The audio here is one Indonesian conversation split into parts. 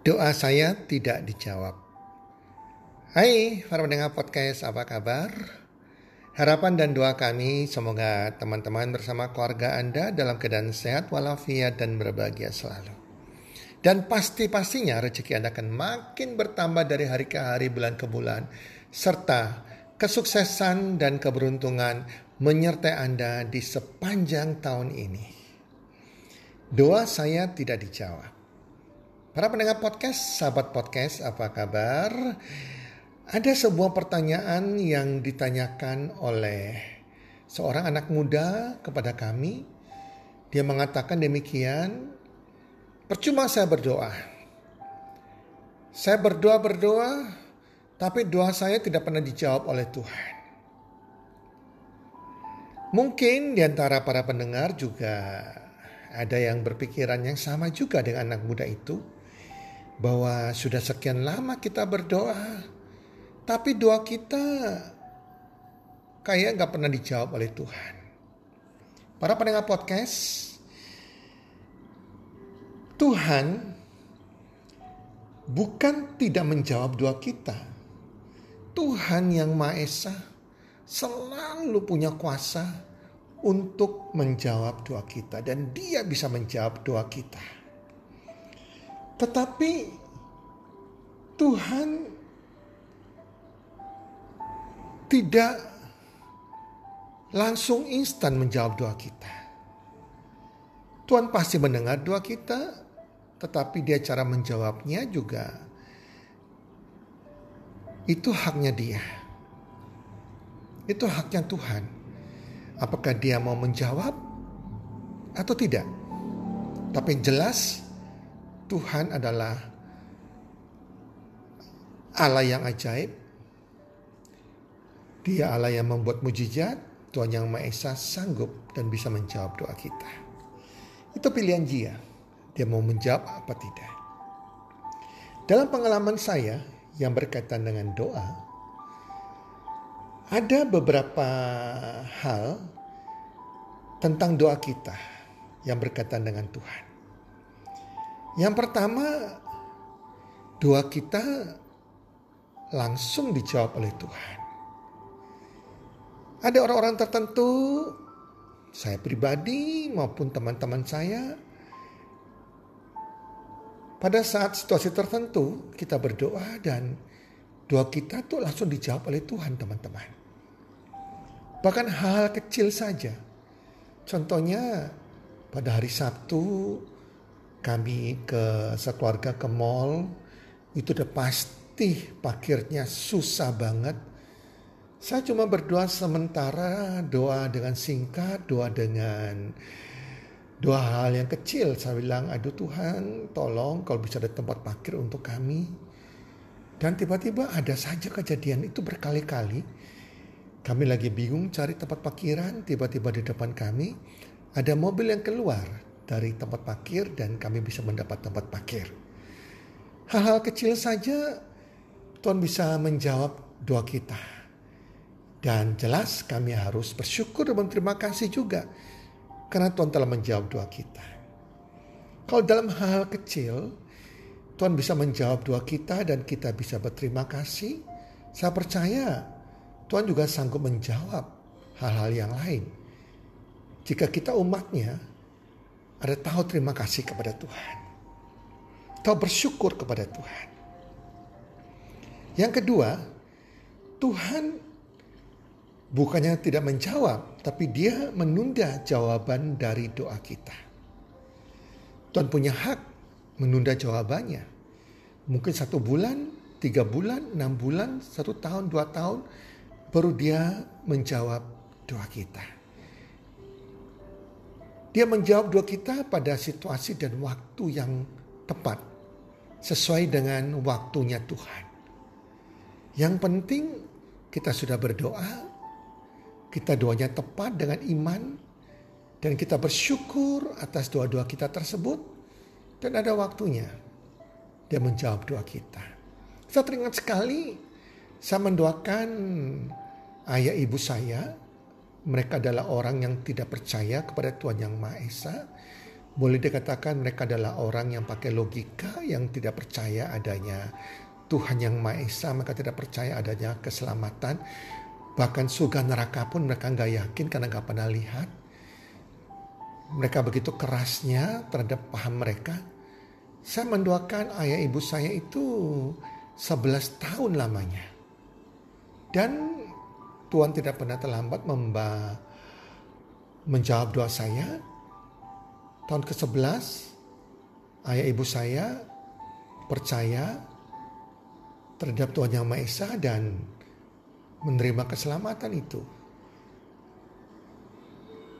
Doa saya tidak dijawab. Hai para pendengar podcast, apa kabar? Harapan dan doa kami semoga teman-teman bersama keluarga Anda dalam keadaan sehat walafiat dan berbahagia selalu. Dan pasti-pastinya rezeki Anda akan makin bertambah dari hari ke hari, bulan ke bulan. Serta kesuksesan dan keberuntungan menyertai Anda di sepanjang tahun ini. Doa saya tidak dijawab. Para pendengar podcast, sahabat podcast, apa kabar? Ada sebuah pertanyaan yang ditanyakan oleh seorang anak muda kepada kami. Dia mengatakan demikian, percuma saya berdoa. Saya berdoa-berdoa, tapi doa saya tidak pernah dijawab oleh Tuhan. Mungkin di antara para pendengar juga ada yang berpikiran yang sama juga dengan anak muda itu bahwa sudah sekian lama kita berdoa, tapi doa kita kayak nggak pernah dijawab oleh Tuhan. Para pendengar podcast, Tuhan bukan tidak menjawab doa kita. Tuhan yang Maha Esa selalu punya kuasa untuk menjawab doa kita dan dia bisa menjawab doa kita. Tetapi Tuhan tidak langsung instan menjawab doa kita. Tuhan pasti mendengar doa kita, tetapi dia cara menjawabnya juga itu haknya dia. Itu haknya Tuhan. Apakah dia mau menjawab atau tidak? Tapi jelas Tuhan adalah Allah yang ajaib. Dia Allah yang membuat mujizat. Tuhan yang Maha Esa sanggup dan bisa menjawab doa kita. Itu pilihan dia. Dia mau menjawab apa tidak. Dalam pengalaman saya yang berkaitan dengan doa, ada beberapa hal tentang doa kita yang berkaitan dengan Tuhan. Yang pertama, doa kita langsung dijawab oleh Tuhan. Ada orang-orang tertentu, saya pribadi maupun teman-teman saya, pada saat situasi tertentu kita berdoa dan doa kita tuh langsung dijawab oleh Tuhan teman-teman. Bahkan hal, -hal kecil saja. Contohnya pada hari Sabtu kami ke sekeluarga ke mall itu udah pasti parkirnya susah banget. Saya cuma berdoa sementara, doa dengan singkat, doa dengan dua hal yang kecil. Saya bilang, aduh Tuhan tolong kalau bisa ada tempat parkir untuk kami. Dan tiba-tiba ada saja kejadian itu berkali-kali. Kami lagi bingung cari tempat parkiran, tiba-tiba di depan kami ada mobil yang keluar dari tempat parkir dan kami bisa mendapat tempat parkir. Hal-hal kecil saja Tuhan bisa menjawab doa kita. Dan jelas kami harus bersyukur dan berterima kasih juga karena Tuhan telah menjawab doa kita. Kalau dalam hal, kecil Tuhan bisa menjawab doa kita dan kita bisa berterima kasih. Saya percaya Tuhan juga sanggup menjawab hal-hal yang lain. Jika kita umatnya ada tahu terima kasih kepada Tuhan. Tahu bersyukur kepada Tuhan. Yang kedua, Tuhan bukannya tidak menjawab, tapi dia menunda jawaban dari doa kita. Tuhan punya hak menunda jawabannya. Mungkin satu bulan, tiga bulan, enam bulan, satu tahun, dua tahun, baru dia menjawab doa kita. Dia menjawab doa kita pada situasi dan waktu yang tepat. Sesuai dengan waktunya Tuhan. Yang penting kita sudah berdoa. Kita doanya tepat dengan iman. Dan kita bersyukur atas doa-doa kita tersebut. Dan ada waktunya. Dia menjawab doa kita. Saya teringat sekali. Saya mendoakan ayah ibu saya mereka adalah orang yang tidak percaya kepada Tuhan Yang Maha Esa. boleh dikatakan mereka adalah orang yang pakai logika yang tidak percaya adanya Tuhan yang Maha Esa, mereka tidak percaya adanya keselamatan. Bahkan surga neraka pun mereka nggak yakin karena nggak pernah lihat. Mereka begitu kerasnya terhadap paham mereka. Saya mendoakan ayah ibu saya itu 11 tahun lamanya. Dan Tuhan tidak pernah terlambat memba menjawab doa saya tahun ke-11 ayah ibu saya percaya terhadap Tuhan Yang Maha Esa dan menerima keselamatan itu.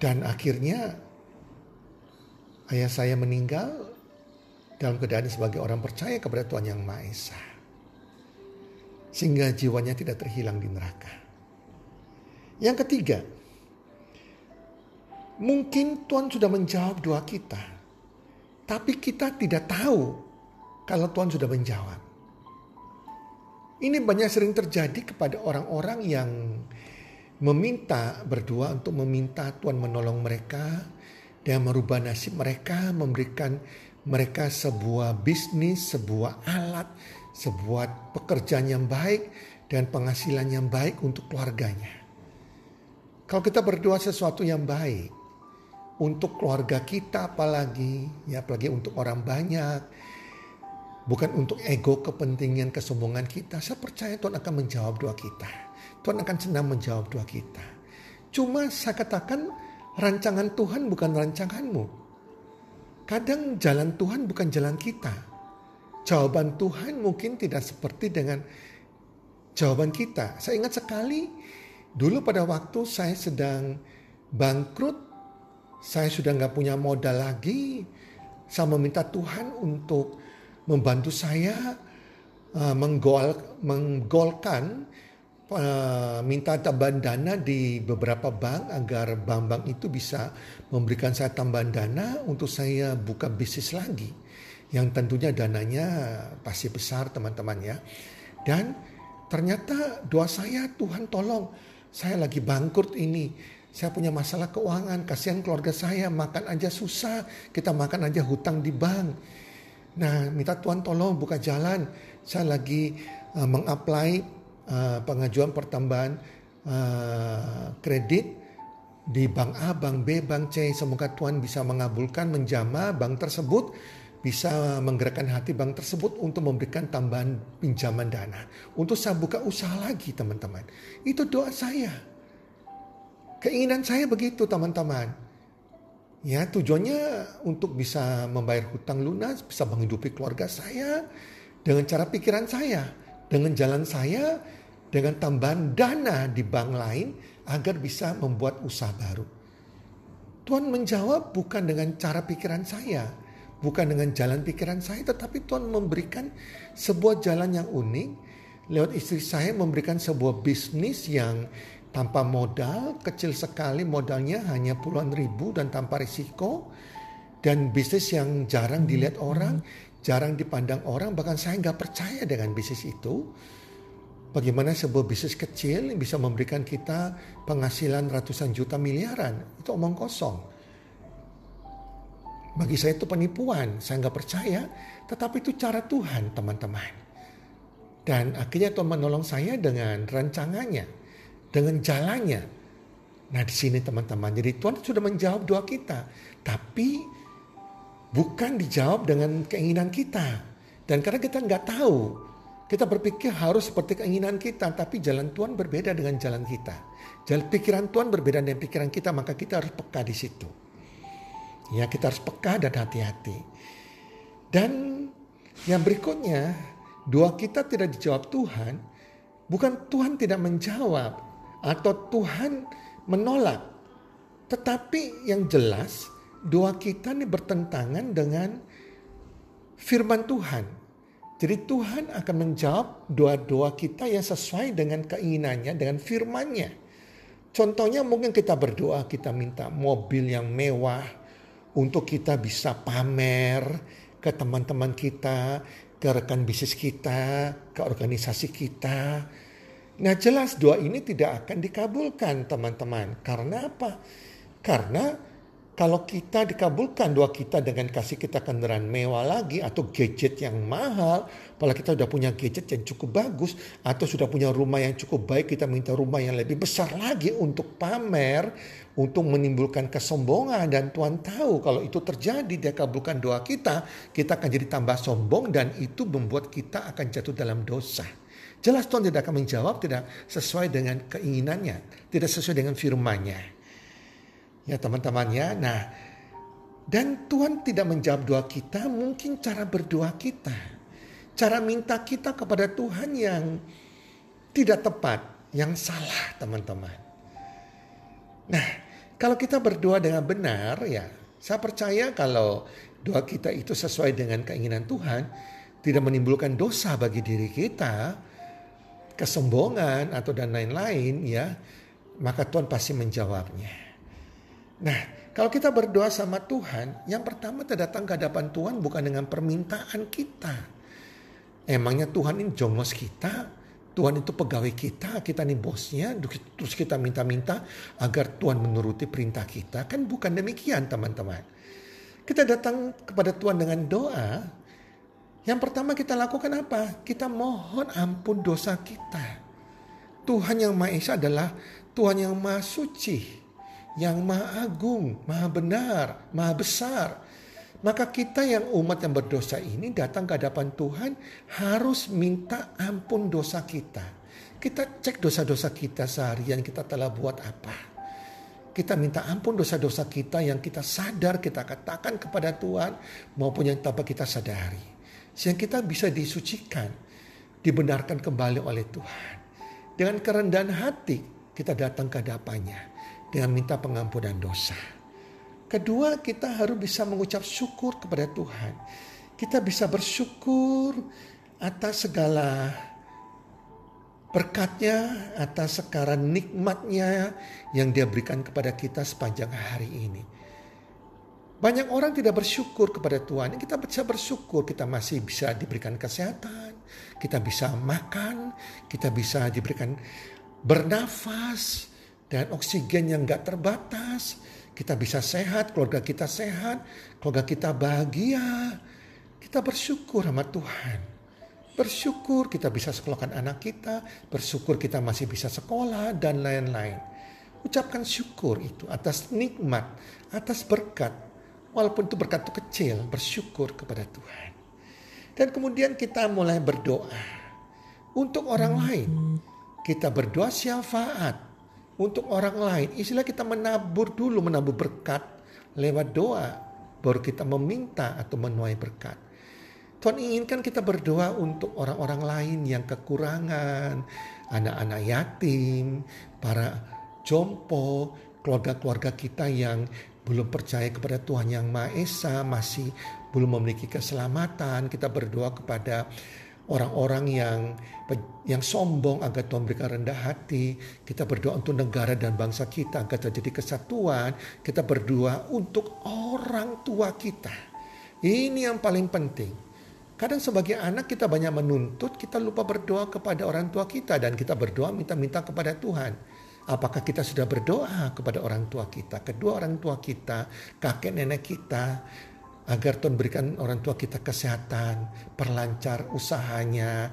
Dan akhirnya ayah saya meninggal dalam keadaan sebagai orang percaya kepada Tuhan Yang Maha Esa. Sehingga jiwanya tidak terhilang di neraka. Yang ketiga, Mungkin Tuhan sudah menjawab doa kita, tapi kita tidak tahu kalau Tuhan sudah menjawab. Ini banyak sering terjadi kepada orang-orang yang meminta berdoa untuk meminta Tuhan menolong mereka dan merubah nasib mereka, memberikan mereka sebuah bisnis, sebuah alat, sebuah pekerjaan yang baik dan penghasilan yang baik untuk keluarganya. Kalau kita berdoa sesuatu yang baik, untuk keluarga kita apalagi ya apalagi untuk orang banyak bukan untuk ego kepentingan kesombongan kita saya percaya Tuhan akan menjawab doa kita. Tuhan akan senang menjawab doa kita. Cuma saya katakan rancangan Tuhan bukan rancanganmu. Kadang jalan Tuhan bukan jalan kita. Jawaban Tuhan mungkin tidak seperti dengan jawaban kita. Saya ingat sekali dulu pada waktu saya sedang bangkrut saya sudah nggak punya modal lagi. Saya meminta Tuhan untuk membantu saya uh, menggol, menggolkan uh, minta tambahan dana di beberapa bank agar bank-bank itu bisa memberikan saya tambahan dana untuk saya buka bisnis lagi. Yang tentunya dananya pasti besar teman-teman ya. Dan ternyata doa saya Tuhan tolong saya lagi bangkrut ini saya punya masalah keuangan, kasihan keluarga saya makan aja susah, kita makan aja hutang di bank. Nah, minta Tuhan tolong buka jalan. Saya lagi uh, mengapply uh, pengajuan pertambahan uh, kredit di bank A, bank B, bank C. Semoga Tuhan bisa mengabulkan, menjama bank tersebut bisa menggerakkan hati bank tersebut untuk memberikan tambahan pinjaman dana. Untuk saya buka usaha lagi teman-teman. Itu doa saya. Keinginan saya begitu teman-teman. Ya tujuannya untuk bisa membayar hutang lunas, bisa menghidupi keluarga saya dengan cara pikiran saya, dengan jalan saya, dengan tambahan dana di bank lain agar bisa membuat usaha baru. Tuhan menjawab bukan dengan cara pikiran saya, bukan dengan jalan pikiran saya, tetapi Tuhan memberikan sebuah jalan yang unik. Lewat istri saya memberikan sebuah bisnis yang tanpa modal, kecil sekali modalnya hanya puluhan ribu dan tanpa risiko. Dan bisnis yang jarang dilihat orang, jarang dipandang orang, bahkan saya nggak percaya dengan bisnis itu. Bagaimana sebuah bisnis kecil yang bisa memberikan kita penghasilan ratusan juta miliaran, itu omong kosong. Bagi saya itu penipuan, saya nggak percaya, tetapi itu cara Tuhan teman-teman. Dan akhirnya Tuhan menolong saya dengan rancangannya dengan jalannya. Nah di sini teman-teman, jadi Tuhan sudah menjawab doa kita, tapi bukan dijawab dengan keinginan kita. Dan karena kita nggak tahu, kita berpikir harus seperti keinginan kita, tapi jalan Tuhan berbeda dengan jalan kita. Jalan pikiran Tuhan berbeda dengan pikiran kita, maka kita harus peka di situ. Ya, kita harus peka dan hati-hati. Dan yang berikutnya, doa kita tidak dijawab Tuhan, bukan Tuhan tidak menjawab, atau Tuhan menolak. Tetapi yang jelas doa kita ini bertentangan dengan firman Tuhan. Jadi Tuhan akan menjawab doa-doa kita yang sesuai dengan keinginannya, dengan firmannya. Contohnya mungkin kita berdoa, kita minta mobil yang mewah untuk kita bisa pamer ke teman-teman kita, ke rekan bisnis kita, ke organisasi kita, Nah jelas doa ini tidak akan dikabulkan teman-teman. Karena apa? Karena kalau kita dikabulkan doa kita dengan kasih kita kendaraan mewah lagi atau gadget yang mahal, apalagi kita sudah punya gadget yang cukup bagus atau sudah punya rumah yang cukup baik, kita minta rumah yang lebih besar lagi untuk pamer, untuk menimbulkan kesombongan dan Tuhan tahu kalau itu terjadi dia kabulkan doa kita, kita akan jadi tambah sombong dan itu membuat kita akan jatuh dalam dosa. Jelas Tuhan tidak akan menjawab tidak sesuai dengan keinginannya, tidak sesuai dengan firman-Nya. Ya teman-teman ya. Nah, dan Tuhan tidak menjawab doa kita, mungkin cara berdoa kita. Cara minta kita kepada Tuhan yang tidak tepat, yang salah teman-teman. Nah, kalau kita berdoa dengan benar ya, saya percaya kalau doa kita itu sesuai dengan keinginan Tuhan, tidak menimbulkan dosa bagi diri kita, kesombongan atau dan lain-lain ya, maka Tuhan pasti menjawabnya. Nah, kalau kita berdoa sama Tuhan, yang pertama kita datang ke hadapan Tuhan bukan dengan permintaan kita. Emangnya Tuhan ini jongos kita, Tuhan itu pegawai kita, kita ini bosnya, terus kita minta-minta agar Tuhan menuruti perintah kita. Kan bukan demikian teman-teman. Kita datang kepada Tuhan dengan doa, yang pertama kita lakukan apa? Kita mohon ampun dosa kita. Tuhan yang Maha Esa adalah Tuhan yang Maha Suci yang maha agung, maha benar, maha besar. Maka kita yang umat yang berdosa ini datang ke hadapan Tuhan harus minta ampun dosa kita. Kita cek dosa-dosa kita seharian kita telah buat apa. Kita minta ampun dosa-dosa kita yang kita sadar kita katakan kepada Tuhan maupun yang tanpa kita sadari. Sehingga kita bisa disucikan, dibenarkan kembali oleh Tuhan. Dengan kerendahan hati kita datang ke hadapannya dengan minta pengampunan dosa. Kedua, kita harus bisa mengucap syukur kepada Tuhan. Kita bisa bersyukur atas segala berkatnya, atas sekarang nikmatnya yang dia berikan kepada kita sepanjang hari ini. Banyak orang tidak bersyukur kepada Tuhan. Kita bisa bersyukur kita masih bisa diberikan kesehatan, kita bisa makan, kita bisa diberikan bernafas, dan oksigen yang gak terbatas. Kita bisa sehat, keluarga kita sehat, keluarga kita bahagia. Kita bersyukur sama Tuhan. Bersyukur kita bisa sekolahkan anak kita, bersyukur kita masih bisa sekolah dan lain-lain. Ucapkan syukur itu atas nikmat, atas berkat. Walaupun itu berkat itu kecil, bersyukur kepada Tuhan. Dan kemudian kita mulai berdoa untuk orang lain. Kita berdoa syafaat untuk orang lain. Istilah kita menabur dulu, menabur berkat lewat doa. Baru kita meminta atau menuai berkat. Tuhan inginkan kita berdoa untuk orang-orang lain yang kekurangan, anak-anak yatim, para jompo, keluarga-keluarga kita yang belum percaya kepada Tuhan yang Maha Esa, masih belum memiliki keselamatan. Kita berdoa kepada orang-orang yang yang sombong agar Tuhan berikan rendah hati. Kita berdoa untuk negara dan bangsa kita agar terjadi kesatuan. Kita berdoa untuk orang tua kita. Ini yang paling penting. Kadang sebagai anak kita banyak menuntut, kita lupa berdoa kepada orang tua kita dan kita berdoa minta-minta kepada Tuhan. Apakah kita sudah berdoa kepada orang tua kita, kedua orang tua kita, kakek nenek kita, agar Tuhan berikan orang tua kita kesehatan, perlancar usahanya,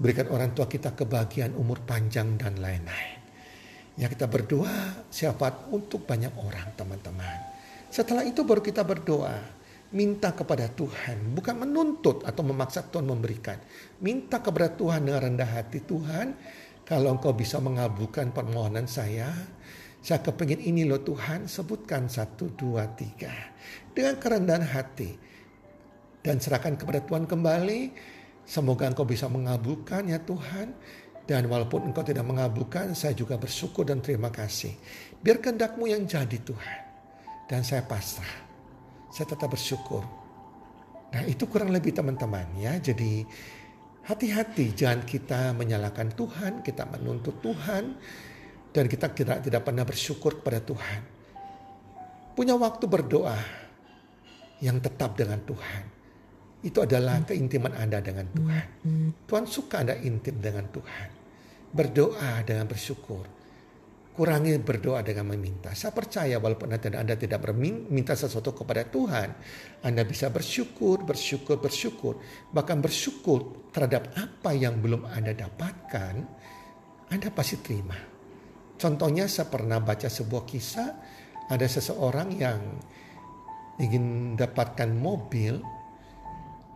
berikan orang tua kita kebahagiaan umur panjang dan lain-lain. Ya kita berdoa siapa untuk banyak orang teman-teman. Setelah itu baru kita berdoa. Minta kepada Tuhan. Bukan menuntut atau memaksa Tuhan memberikan. Minta kepada Tuhan dengan rendah hati. Tuhan kalau engkau bisa mengabulkan permohonan saya. Saya kepingin ini loh Tuhan. Sebutkan satu, dua, tiga dengan kerendahan hati dan serahkan kepada Tuhan kembali. Semoga engkau bisa mengabulkan ya Tuhan. Dan walaupun engkau tidak mengabulkan, saya juga bersyukur dan terima kasih. Biar kehendakmu yang jadi Tuhan. Dan saya pasrah. Saya tetap bersyukur. Nah itu kurang lebih teman-teman ya. Jadi hati-hati jangan kita menyalahkan Tuhan, kita menuntut Tuhan. Dan kita tidak, tidak pernah bersyukur kepada Tuhan. Punya waktu berdoa yang tetap dengan Tuhan. Itu adalah keintiman Anda dengan Tuhan. Tuhan suka Anda intim dengan Tuhan. Berdoa dengan bersyukur. kurangi berdoa dengan meminta. Saya percaya walaupun Anda, tidak meminta sesuatu kepada Tuhan, Anda bisa bersyukur, bersyukur, bersyukur. Bahkan bersyukur terhadap apa yang belum Anda dapatkan, Anda pasti terima. Contohnya saya pernah baca sebuah kisah, ada seseorang yang ingin dapatkan mobil,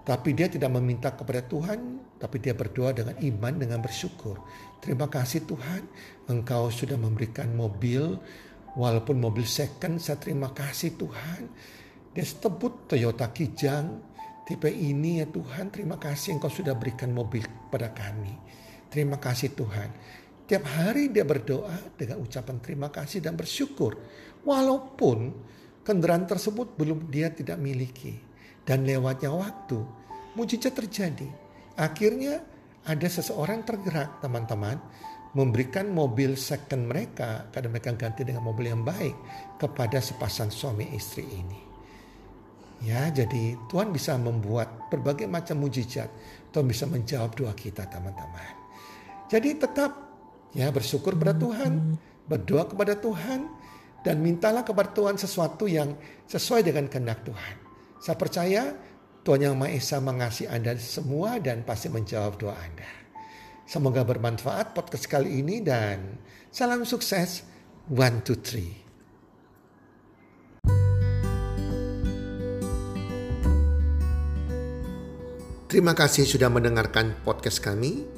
tapi dia tidak meminta kepada Tuhan, tapi dia berdoa dengan iman, dengan bersyukur. Terima kasih Tuhan, Engkau sudah memberikan mobil, walaupun mobil second, saya terima kasih Tuhan. Dia sebut Toyota Kijang, tipe ini ya Tuhan, terima kasih Engkau sudah berikan mobil pada kami. Terima kasih Tuhan. Tiap hari dia berdoa dengan ucapan terima kasih dan bersyukur. Walaupun kendaraan tersebut belum dia tidak miliki. Dan lewatnya waktu, mujizat terjadi. Akhirnya ada seseorang tergerak teman-teman memberikan mobil second mereka karena mereka ganti dengan mobil yang baik kepada sepasang suami istri ini. Ya, jadi Tuhan bisa membuat berbagai macam mujizat. Tuhan bisa menjawab doa kita, teman-teman. Jadi tetap ya bersyukur pada Tuhan, berdoa kepada Tuhan dan mintalah kepada Tuhan sesuatu yang sesuai dengan kehendak Tuhan. Saya percaya Tuhan Yang Maha Esa mengasihi Anda semua dan pasti menjawab doa Anda. Semoga bermanfaat podcast kali ini dan salam sukses. One, two, three. Terima kasih sudah mendengarkan podcast kami.